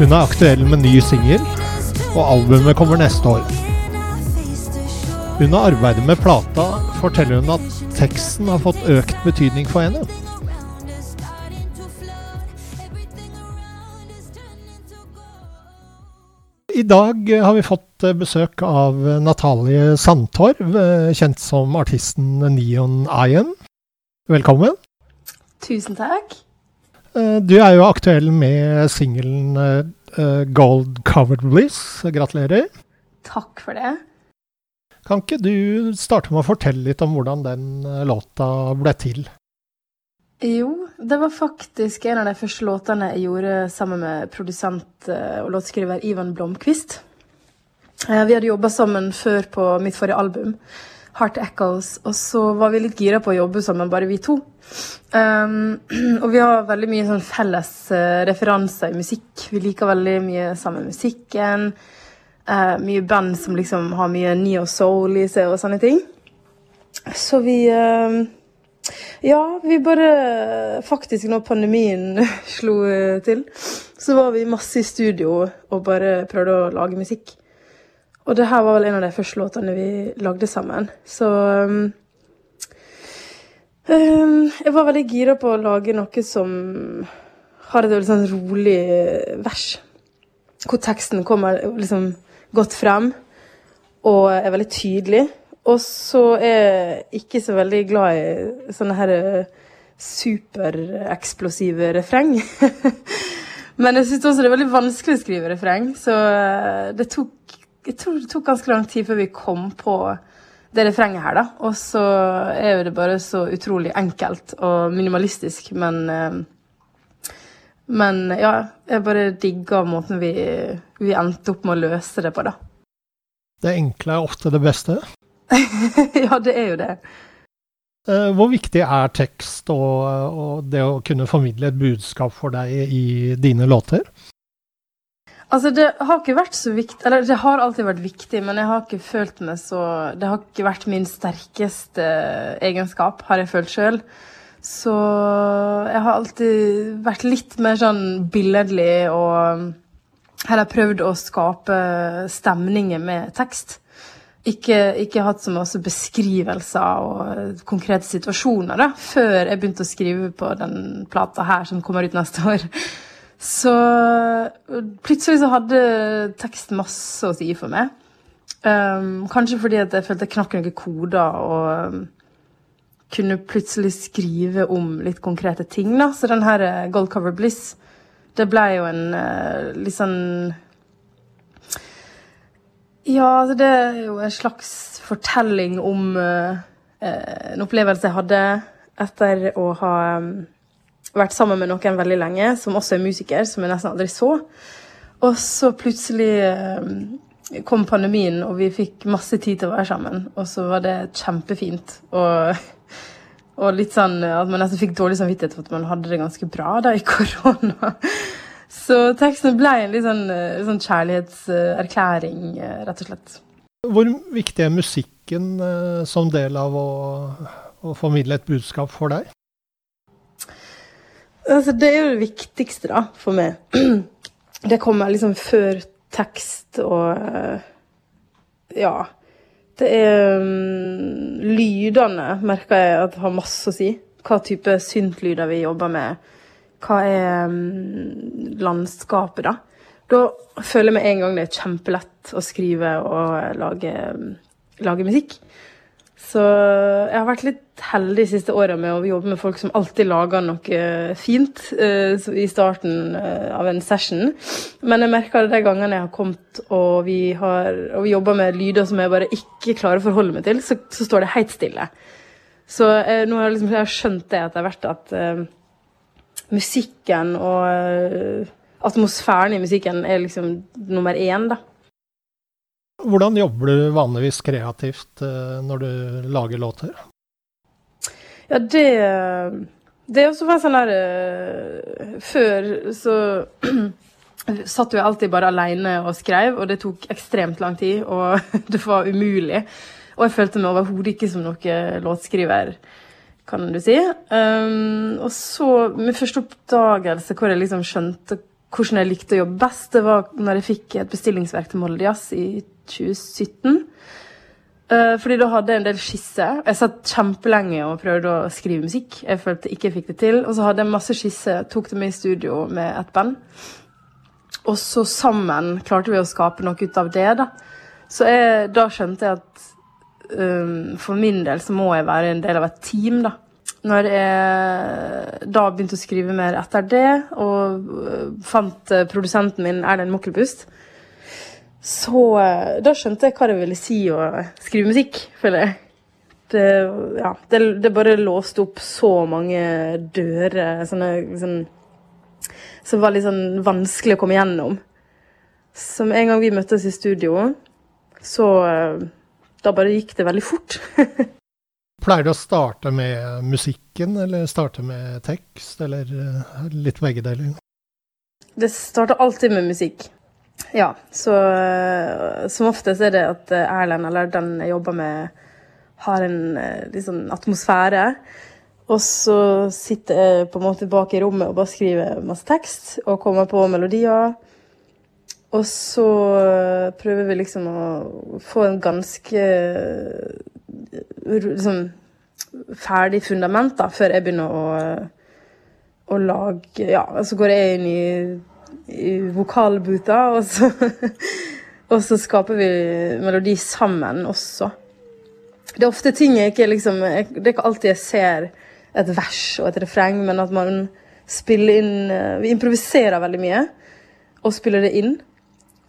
Hun er aktuell med ny singel, og albumet kommer neste år. Under arbeidet med plata forteller hun at teksten har fått økt betydning for henne. I dag har vi fått besøk av Natalie Sandtorv, kjent som artisten Neon Iron. Velkommen. Tusen takk. Eh, Du er jo aktuell med singelen eh, Gold Covered Bliss. Gratulerer. Takk for det. Kan ikke du starte med å fortelle litt om hvordan den eh, låta ble til? Jo, det var faktisk en av de første låtene jeg gjorde sammen med produsent eh, og låtskriver Ivan Blomkvist. Eh, Vi hadde jobba sammen før på mitt forrige album, Heart Echoes, og så var vi litt gira på å jobbe sammen, bare vi to. Um, og vi har veldig mye sånn felles uh, referanser i musikk. Vi liker veldig mye samme musikken. Uh, mye band som liksom har mye neo soul i seg og sånne ting. Så vi uh, Ja, vi bare Faktisk, når pandemien slo eh, til, så var vi masse i studio og bare prøvde å lage musikk. Og det her var vel en av de første låtene vi lagde sammen. Så um, um, Jeg var veldig gira på å lage noe som har et veldig sånn rolig eh, vers. Hvor teksten kommer liksom godt frem og er veldig tydelig. Og så er jeg ikke så veldig glad i sånne her eh, supereksplosive refreng. Men jeg syns også det er veldig vanskelig å skrive refreng, så eh, det tok Jeg tror det tok ganske lang tid før vi kom på det refrenget her, da. Og så er jo det bare så utrolig enkelt og minimalistisk, men eh, Men ja, jeg bare digga måten vi, vi endte opp med å løse det på, da. Det enkle er ofte det beste. ja, det er jo det. Eh, Hvor viktig er tekst og, og det å kunne formidle et budskap for deg i dine låter? Altså, det har ikke vært så viktig Eller det har alltid vært viktig, men jeg har ikke følt meg så Det har ikke vært min sterkeste egenskap, har jeg følt sjøl. Så jeg har alltid vært litt mer sånn billedlig og heller prøvd å skape stemninger med tekst. Ikke, ikke hatt så masse beskrivelser og konkrete situasjoner da, før jeg begynte å skrive på den plata her som kommer ut neste år. Så plutselig så hadde tekst masse å si for meg. Um, kanskje fordi at jeg følte jeg knakk noen koder og um, kunne plutselig skrive om litt konkrete ting. da. Så den her eh, Gold Cover Bliss, det ble jo en uh, litt sånn Ja, altså det er jo en slags fortelling om uh, en opplevelse jeg hadde etter å ha um, vært sammen med noen veldig lenge, som også er musiker, som jeg nesten aldri så. Og så plutselig uh, kom pandemien, og vi fikk masse tid til å være sammen. Og så var det kjempefint. Og, og litt sånn at man nesten fikk dårlig samvittighet for at man hadde det ganske bra da i korona. Så teksten ble en litt sånn, eh, sånn kjærlighetserklæring, eh, rett og slett. Hvor viktig er musikken eh, som del av å, å formidle et budskap for deg? Altså, det er jo det viktigste, da, for meg. Det kommer liksom før tekst og eh, Ja. Det er um, Lydene merker jeg at har masse å si. Hva type syntlyder vi jobber med. Hva er um, landskapet, da? Da føler jeg med en gang det er kjempelett å skrive og lage, lage musikk. Så jeg har vært litt heldig de siste åra med å jobbe med folk som alltid lager noe fint eh, i starten eh, av en session. Men jeg merker det de gangene jeg har kommet og vi har og vi jobber med lyder som jeg bare ikke klarer å forholde meg til, så, så står det helt stille. Så eh, nå har jeg, liksom, jeg har skjønt det etter hvert at eh, musikken og eh, atmosfæren i musikken er liksom nummer én, da. Hvordan jobber du vanligvis kreativt eh, når du lager låter? Ja, det Det er også bare sånn der eh, Før så satt jo alltid bare alene og skrev, og det tok ekstremt lang tid, og det var umulig. Og jeg følte meg overhodet ikke som noen låtskriver, kan du si. Um, og så, min første oppdagelse hvor jeg liksom skjønte hvordan jeg likte å jobbe best, det var når jeg fikk et bestillingsverk til Molde Jazz i 2017. Eh, fordi da hadde jeg en del skisser. Jeg satt kjempelenge og prøvde å skrive musikk. Jeg følte ikke jeg fikk det til. Og så hadde jeg masse skisser, tok det med i studio med et band. Og så sammen klarte vi å skape noe ut av det, da. Så jeg, da skjønte jeg at um, for min del så må jeg være en del av et team, da. Når jeg da begynte å skrive mer etter det, og øh, fant øh, produsenten min Erlend Mokkelbust, så øh, da skjønte jeg hva det ville si å skrive musikk, føler jeg. Det, ja, det, det bare låste opp så mange dører sånne, sånn, som var litt sånn vanskelig å komme gjennom. Som en gang vi møttes i studio, så øh, da bare gikk det veldig fort. Pleier du å starte med musikken, eller starte med tekst, eller eh, litt begge deler? Det starter alltid med musikk. Ja, så øh, som oftest er det at øh, Erlend, eller den jeg jobber med, har en liksom, atmosfære. Og så sitter jeg på en måte bak i rommet og bare skriver masse tekst og kommer på melodier. Og så prøver vi liksom å få en ganske liksom ferdig fundament da, før jeg begynner å, å lage Ja, så går jeg inn i, i vokalbuta, og så Og så skaper vi melodi sammen også. Det er ofte ting jeg ikke liksom jeg, Det er ikke alltid jeg ser et vers og et refreng, men at man spiller inn øh, Vi improviserer veldig mye og spiller det inn.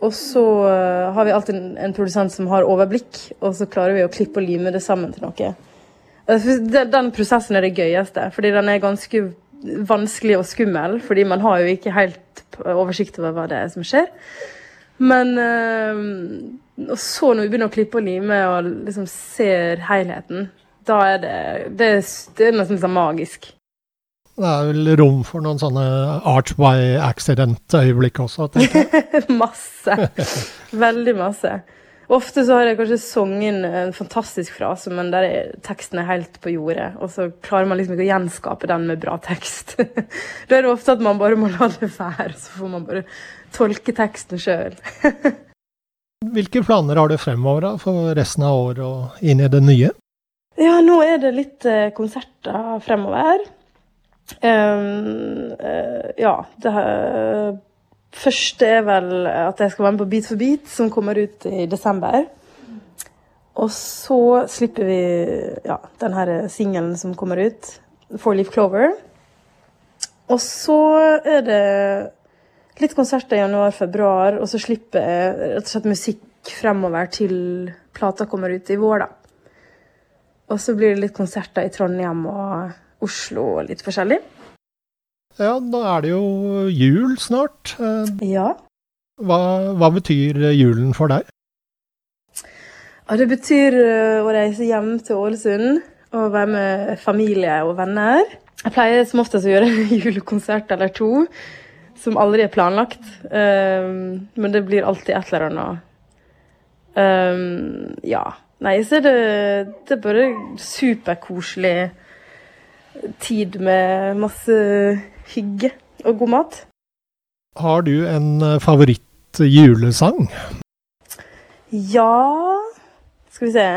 Og så øh, har vi alltid en, en produsent som har overblikk, og så klarer vi å klippe og lime det sammen til noe. Eh, den prosessen er det gøyeste, fordi den er ganske vanskelig og skummel. Fordi man har jo ikke helt oversikt over hva det er som skjer. Men øh, Og så når vi begynner å klippe og lime og liksom ser helheten, da er det Det, det er nesten liksom magisk. Det er vel rom for noen sånne art by accident-øyeblikk også, tenker jeg. masse. Veldig masse. Ofte så har jeg kanskje sunget en fantastisk frase, men der er, teksten er helt på jordet. Og så klarer man liksom ikke å gjenskape den med bra tekst. da er det ofte at man bare må la det være, så får man bare tolke teksten sjøl. Hvilke planer har du fremover da, for resten av året og inn i det nye? Ja, nå er det litt eh, konserter fremover. Um, uh, ja, det første er vel at jeg skal være med på Beat for beat, som kommer ut i desember. Og så slipper vi ja, den her singelen som kommer ut, Four Leaf Clover. Og så er det litt konserter i januar-februar, og så slipper jeg rett og slett musikk fremover til plata kommer ut i vår, da. Og så blir det litt konserter i Trondheim og Oslo og litt forskjellig. Ja, da er det jo jul snart. Eh, Ja. Hva, hva betyr julen for deg? Ja, det betyr øh, å reise hjem til Ålesund og være med familie og venner. Jeg pleier som oftest å gjøre en julekonsert eller to, som aldri er planlagt. Ehm, men det blir alltid et eller annet. Ehm, ja. Nei, så er det, det er bare superkoselig tid med masse hygge og god mat. Har du en favorittjulesang? Ja Skal vi se.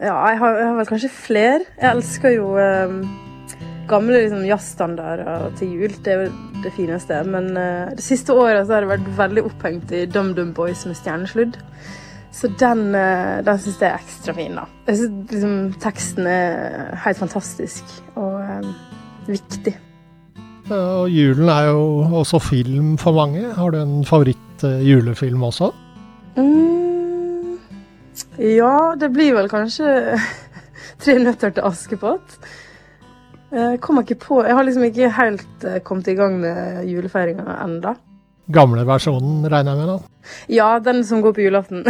Ja, jeg har, jeg har vel kanskje flere. Jeg elsker jo eh, gamle liksom, jazzstandarder til jul. Det er jo det fineste. Men eh, det siste året så har jeg vært veldig opphengt i DumDum Boys med stjernesludd. Så den, uh, den syns jeg er ekstra fin, da. Jeg synes liksom, Teksten er helt fantastisk og eh, viktig. Og julen er jo også film for mange. Har du en favoritt-julefilm også? Mm, ja, det blir vel kanskje Tre nøtter til Askepott. Jeg kommer ikke på Jeg har liksom ikke helt eh, kommet i gang med julefeiringa enda. Gamle versjonen, regner jeg med? da. Ja, den som går på julaften.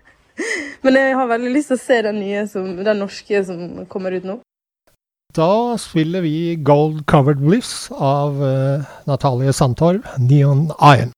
Men jeg har veldig lyst til å se den nye, som, den norske som kommer ut nå. Da spiller vi Gold Covered Bliss av eh, Natalie Sandtorv, Neon Iron.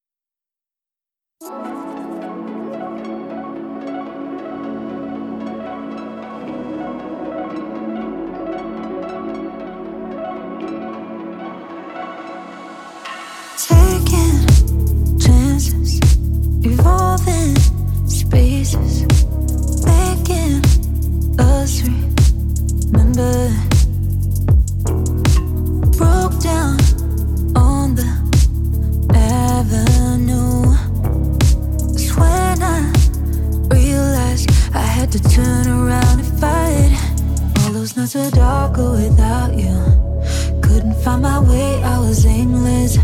Find my way, I was aimless.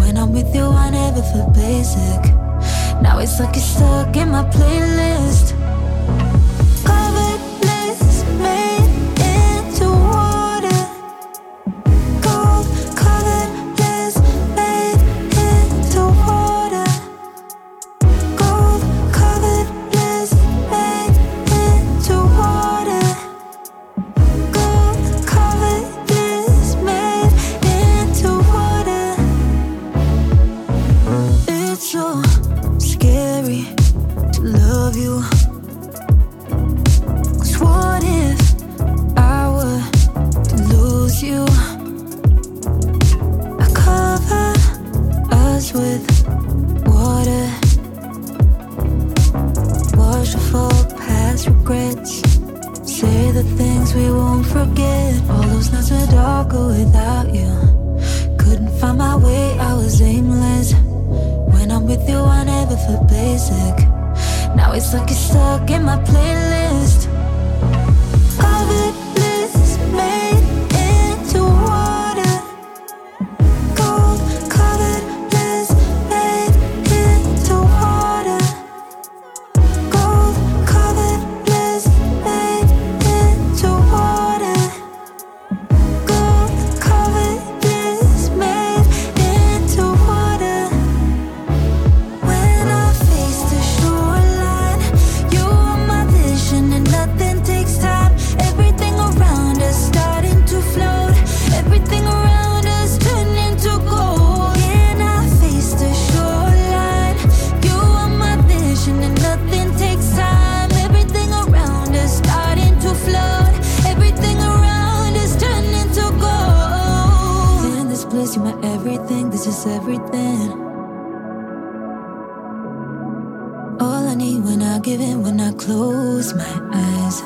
When I'm with you, I never feel basic. Now it's like it's stuck in my playlist. 'Cause what if I were to lose you? I cover us with water. Wash past regrets. Say the things we won't forget. All those nights were darker without you. Couldn't find my way, I was aimless. When I'm with you, I never feel basic. Now it's like it's stuck in my playlist. I when I close my eyes.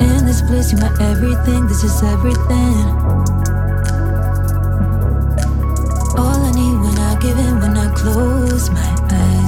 In this place, you're my everything. This is everything. All I need when I give in, when I close my eyes.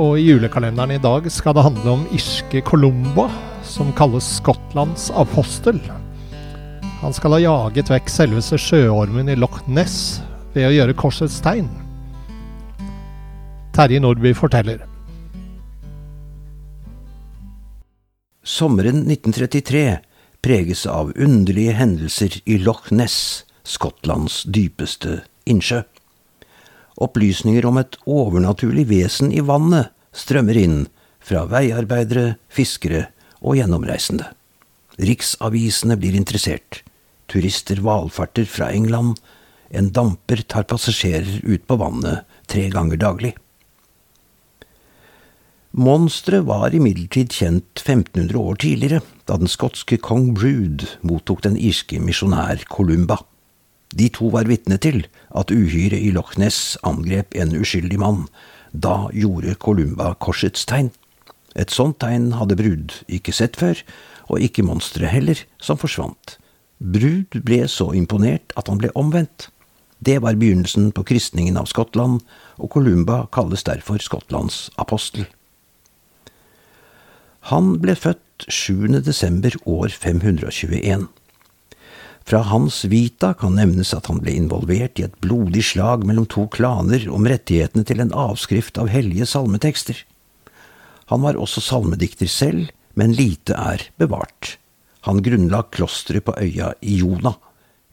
Og i julekalenderen i dag skal det handle om irske Columba, som kalles Skottlands apostel. Han skal ha jaget vekk selveste sjøormen i Loch Ness ved å gjøre korsets tegn. Terje Nordby forteller. Sommeren 1933 preges av underlige hendelser i Loch Ness, Skottlands dypeste innsjø. Opplysninger om et overnaturlig vesen i vannet strømmer inn fra veiarbeidere, fiskere og gjennomreisende. Riksavisene blir interessert. Turister valfarter fra England. En damper tar passasjerer ut på vannet tre ganger daglig. Monsteret var imidlertid kjent 1500 år tidligere, da den skotske kong Brood mottok den irske misjonær Columba. De to var vitne til at uhyret i Loch Ness angrep en uskyldig mann. Da gjorde Columba korsets tegn. Et sånt tegn hadde Brud ikke sett før, og ikke monsteret heller, som forsvant. Brud ble så imponert at han ble omvendt. Det var begynnelsen på kristningen av Skottland, og Columba kalles derfor Skottlands apostel. Han ble født 7. desember år 521. Fra Hans Vita kan nevnes at han ble involvert i et blodig slag mellom to klaner om rettighetene til en avskrift av hellige salmetekster. Han var også salmedikter selv, men lite er bevart. Han grunnla klosteret på øya Iona.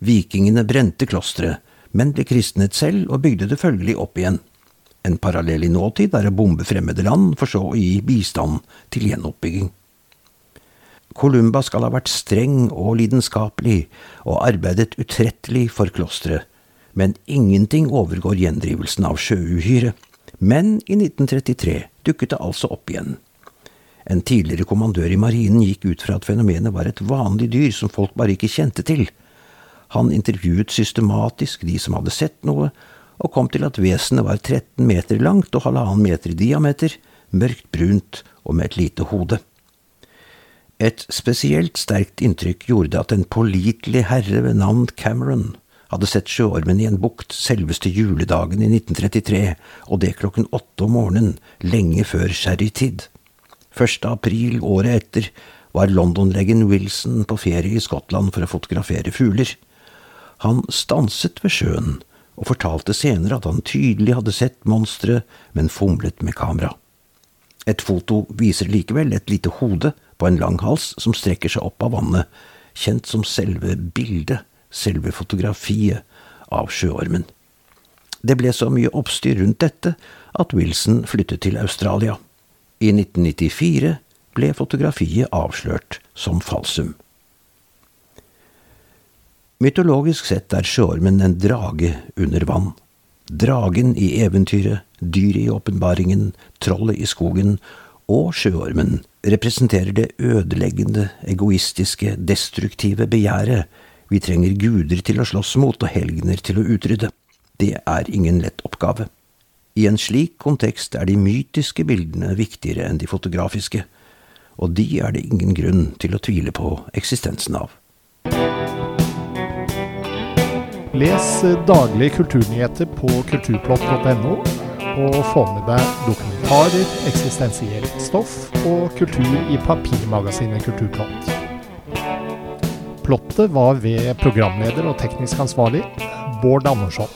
Vikingene brente klosteret, men ble kristnet selv og bygde det følgelig opp igjen. En parallell i nåtid er å bombe fremmede land, for så å gi bistand til gjenoppbygging. Columba skal ha vært streng og lidenskapelig, og arbeidet utrettelig for klosteret, men ingenting overgår gjendrivelsen av sjøuhyret. Men i 1933 dukket det altså opp igjen. En tidligere kommandør i marinen gikk ut fra at fenomenet var et vanlig dyr som folk bare ikke kjente til. Han intervjuet systematisk de som hadde sett noe, og kom til at vesenet var 13 meter langt og halvannen meter i diameter, mørkt brunt og med et lite hode. Et spesielt sterkt inntrykk gjorde at en pålitelig herre ved navn Cameron hadde sett sjøormen i en bukt selveste juledagen i 1933, og det klokken åtte om morgenen, lenge før sherrytid. 1. april året etter var London-legen Wilson på ferie i Skottland for å fotografere fugler. Han stanset ved sjøen og fortalte senere at han tydelig hadde sett monsteret, men fomlet med kamera. Et foto viser likevel et lite hode på en lang hals som strekker seg opp av vannet, kjent som selve bildet, selve fotografiet, av sjøormen. Det ble så mye oppstyr rundt dette at Wilson flyttet til Australia. I 1994 ble fotografiet avslørt som falsum. Mytologisk sett er sjøormen en drage under vann. Dragen i eventyret, dyret i åpenbaringen, trollet i skogen og sjøormen representerer det ødeleggende, egoistiske, destruktive begjæret vi trenger guder til å slåss mot og helgener til å utrydde. Det er ingen lett oppgave. I en slik kontekst er de mytiske bildene viktigere enn de fotografiske, og de er det ingen grunn til å tvile på eksistensen av. Les daglige kulturnyheter på kulturplott.no, og få med deg dokumentarer, eksistensielt stoff og kultur i papirmagasinet Kulturplott. Plottet var ved programleder og teknisk ansvarlig Bård Andersson.